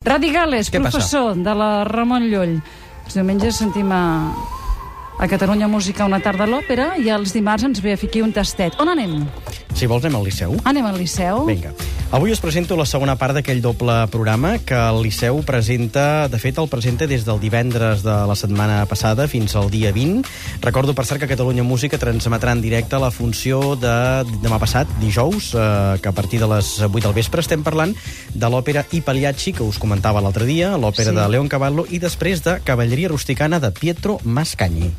Radi Gales, Què passa? professor de la Ramon Llull. Els diumenges sentim a, a Catalunya Música una tarda a l'òpera i els dimarts ens ve a ficar un tastet. On anem? Si vols, anem al Liceu. Anem al Liceu? Vinga. Avui us presento la segona part d'aquell doble programa que el Liceu presenta, de fet, el presenta des del divendres de la setmana passada fins al dia 20. Recordo, per cert, que Catalunya Música transmetrà en directe la funció de demà passat, dijous, eh, que a partir de les 8 del vespre estem parlant de l'òpera I Pagliacci, que us comentava l'altre dia, l'òpera Sí. de Leon Cavallo, i després de Cavalleria Rusticana de Pietro Mascagni.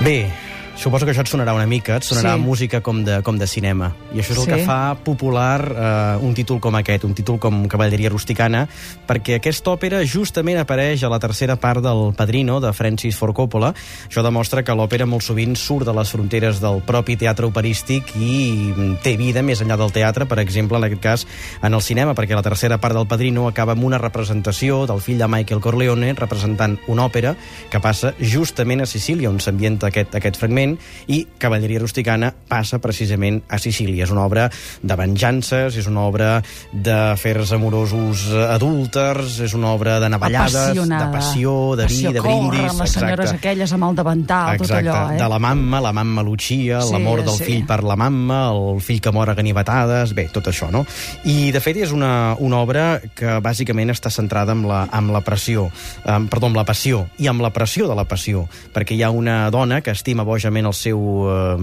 Bé, suposo que això et sonarà una mica, et sonarà Sí. música com de, com de cinema. I això és el Sí. que fa popular eh, un títol com aquest, un títol com Cavalleria Rusticana, perquè aquesta òpera justament apareix a la tercera part del Padrino, de Francis Ford Coppola. Això demostra que l'òpera molt sovint surt de les fronteres del propi teatre operístic i mm, té vida més enllà del teatre, per exemple, en aquest cas, en el cinema, perquè la tercera part del Padrino acaba amb una representació del fill de Michael Corleone representant una òpera que passa justament a Sicília, on s'ambienta aquest, aquest fragment, i Cavalleria Rusticana passa precisament a Sicília. És una obra de venjances, és una obra d'afers amorosos adúlters, és una obra de navallades, Apassionada. de passió, de vi, Passió, de brindis... les senyores aquelles amb el davantal, Exacte, tot allò, eh? de la mamma, la mamma Lucia, Sí, l'amor del sí. fill per la mamma, el fill que mor a ganivetades, bé, tot això, no? I, de fet, és una, una obra que bàsicament està centrada amb la, amb la pressió, eh, perdó, amb la passió, i amb la pressió de la passió, perquè hi ha una dona que estima bojament el seu eh,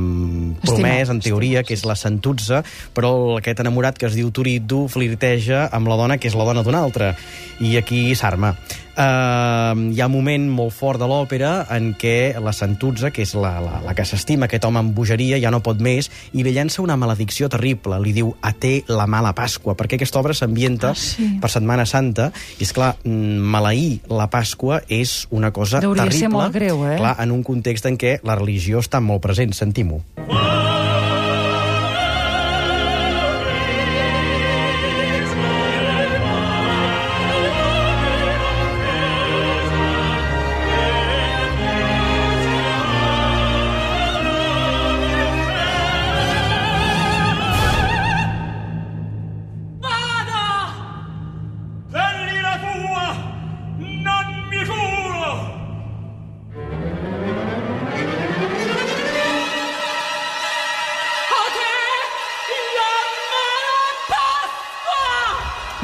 promès, en teoria, que és la Santuzza, però aquest enamorat que es diu Turiddu flirteja amb la dona que és la dona d'una altra, i aquí s'arma. Uh, hi ha un moment molt fort de l'òpera en què la Santuzza, que és la, la, la que s'estima aquest home amb bogeria, ja no pot més, i li llança una maledicció terrible. Li diu, a té la mala Pasqua, perquè aquesta obra s'ambienta Ah, sí. per Setmana Santa, i és clar, mm, maleir la Pasqua és una cosa Deuria terrible. ser molt greu, eh? Clar, en un context en què la religió està molt present, sentim-ho. Vada!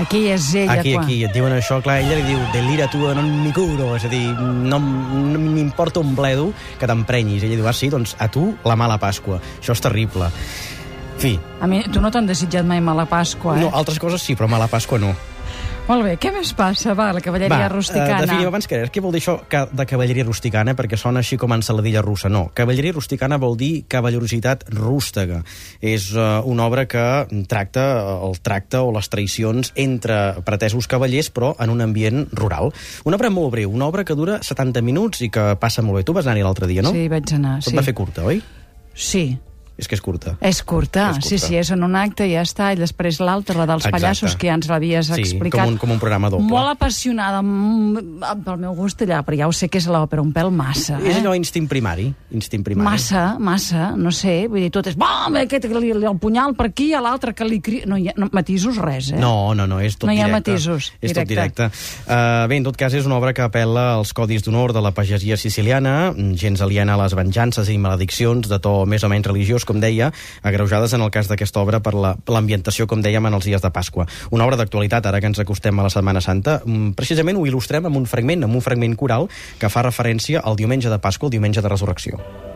Aquí és ella, Aquí, quan... aquí, et diuen això, clar, ella li diu delira tu, no mi curo, és a dir, no, no m'importa un bledo que t'emprenyis. Ella diu, ah, sí, doncs a tu la mala Pasqua. Això és terrible. En fi, A mi, tu no t'han desitjat mai mala Pasqua, eh? no, altres coses sí, però mala Pasqua no. Molt bé, què més passa? Va, la cavalleria Va, rusticana. eh, definim abans que res. Què vol dir això de cavalleria rusticana? Perquè sona així com ensaladilla russa. No, cavalleria rusticana vol dir cavallerositat rústega. És uh, una obra que tracta eh, el tracte o les traïcions entre pretesos cavallers, però en un ambient rural. Una obra molt breu, una obra que dura 70 minuts i que passa molt bé. Tu vas anar-hi l'altre dia, no? Sí, vaig anar, Se't sí. va fer curta, oi? Sí, És que és curta. És curta, És curta. sí, sí, és en un acte i ja està, i després l'altra, la dels Exacte. pallassos, que ja ens l'havies Sí, explicat. com un- com un programa doble. Molt apassionada, pel meu gust allà, però ja ho sé que és l'òpera, un pèl massa. És Eh? allò instint primari. Instint primari. Massa, massa, no sé, vull dir, tot és, bam, aquest que li, el punyal per aquí, a l'altre que li cria... No hi ha no, matisos res, eh? No, no, no, és tot No hi ha directe. matisos, És tot directe. directe. Uh, bé, en tot cas, és una obra que apel·la als codis d'honor de la pagesia siciliana, gens aliena a les venjances i malediccions de to més o menys religiós, com deia, agreujades en el cas d'aquesta obra per la- l'ambientació, com dèiem, en els dies de Pasqua. Una obra d'actualitat, ara que ens acostem a la Setmana Santa, mm, precisament ho il·lustrem amb un fragment, amb un fragment coral que fa referència al diumenge de Pasqua, el diumenge de Resurrecció.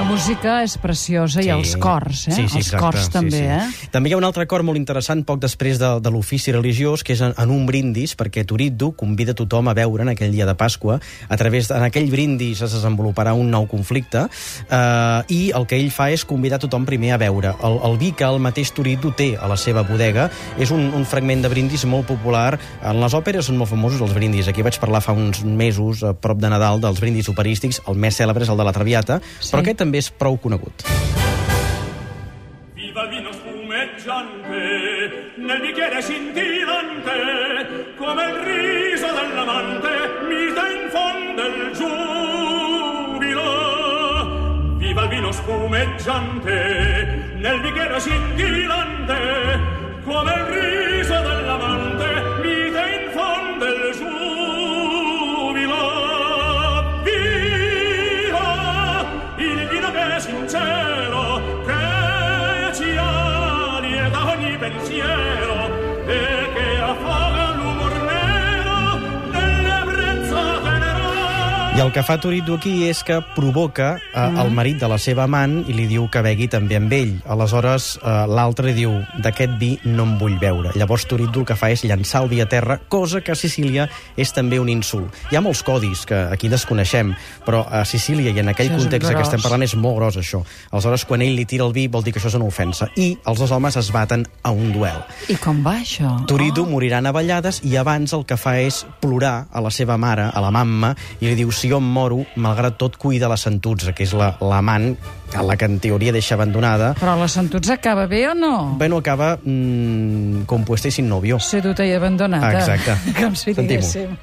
La música és preciosa i els cors, eh? Sí, sí, els exacte, cors sí, també, sí. eh? També hi ha un altre cor molt interessant poc després de, de l'ofici religiós, que és en, en un brindis, perquè Turiddu convida tothom a veure en aquell dia de Pasqua. A través en aquell brindis es desenvoluparà un nou conflicte eh, i el que ell fa és convidar tothom primer a veure. El, el vi que el mateix Turiddu té a la seva bodega és un, un fragment de brindis molt popular. En les òperes són molt famosos els brindis. Aquí vaig parlar fa uns mesos, a prop de Nadal, dels brindis operístics. El més cèlebre és el de la Traviata, Sí. però aquest també és prou conegut. Viva vino spumeggiante nel bicchiere scintillante come il riso dell'amante mite in fondo il giubilo. Viva vino spumeggiante nel bicchiere scintillante come il riso pensiero e I el que fa Turiddu aquí és que provoca eh, el marit de la seva amant i li diu que begui també amb ell. Aleshores, eh, l'altre diu, d'aquest vi no en vull beure. Llavors Turiddu el que fa és llançar el vi a terra, cosa que a Sicília és també un insult. Hi ha molts codis que aquí desconeixem, però a Sicília i en aquell Això context que estem parlant és molt gros, això. Aleshores, quan ell li tira el vi, vol dir que això és una ofensa. I els dos homes es baten a un duel. I com va, això? Turiddu morirà navallades i abans el que fa és plorar a la seva mare, a la mamma, i li diu, si jo em moro, malgrat tot cuida la Santuzza, que és la- l'amant a la que en teoria deixa abandonada. Però la Santutza acaba bé o no? Bueno, acaba mmm, compuesta i sin novio. Seduta i abandonada. Exacte. Com si diguéssim.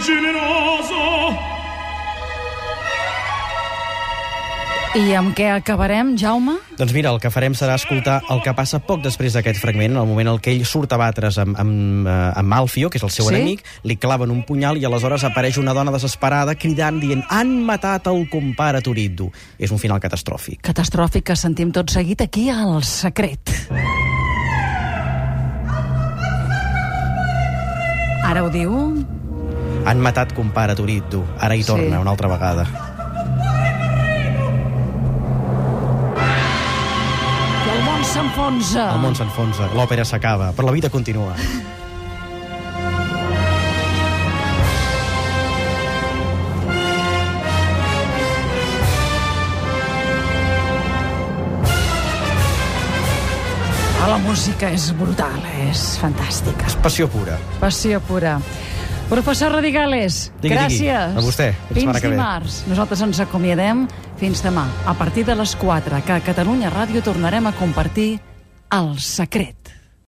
Generoso I amb què acabarem, Jaume? Doncs mira, el que farem serà escoltar el que passa poc després d'aquest fragment, en el moment en què ell surt a batre's amb, amb, eh, amb Alfio, que és el seu Sí? enemic, li claven un punyal i aleshores apareix una dona desesperada cridant, dient han matat el compare Turiddu. És un final catastròfic. Catastròfic que sentim tot seguit aquí al Secret. Ara ho diu? Han matat compare Turiddu. Ara hi Sí. torna una altra vegada. I el món s'enfonsa. El món s'enfonsa, l'òpera s'acaba, però la vida continua. Ah, la música és brutal, és fantàstica. Passió pura. Passió pura. Professor Radigales, Digui, digui. gràcies. A vostè. Fins Fins que ve. dimarts. Nosaltres ens acomiadem fins demà, a partir de les 4, que a Catalunya Ràdio tornarem a compartir el secret.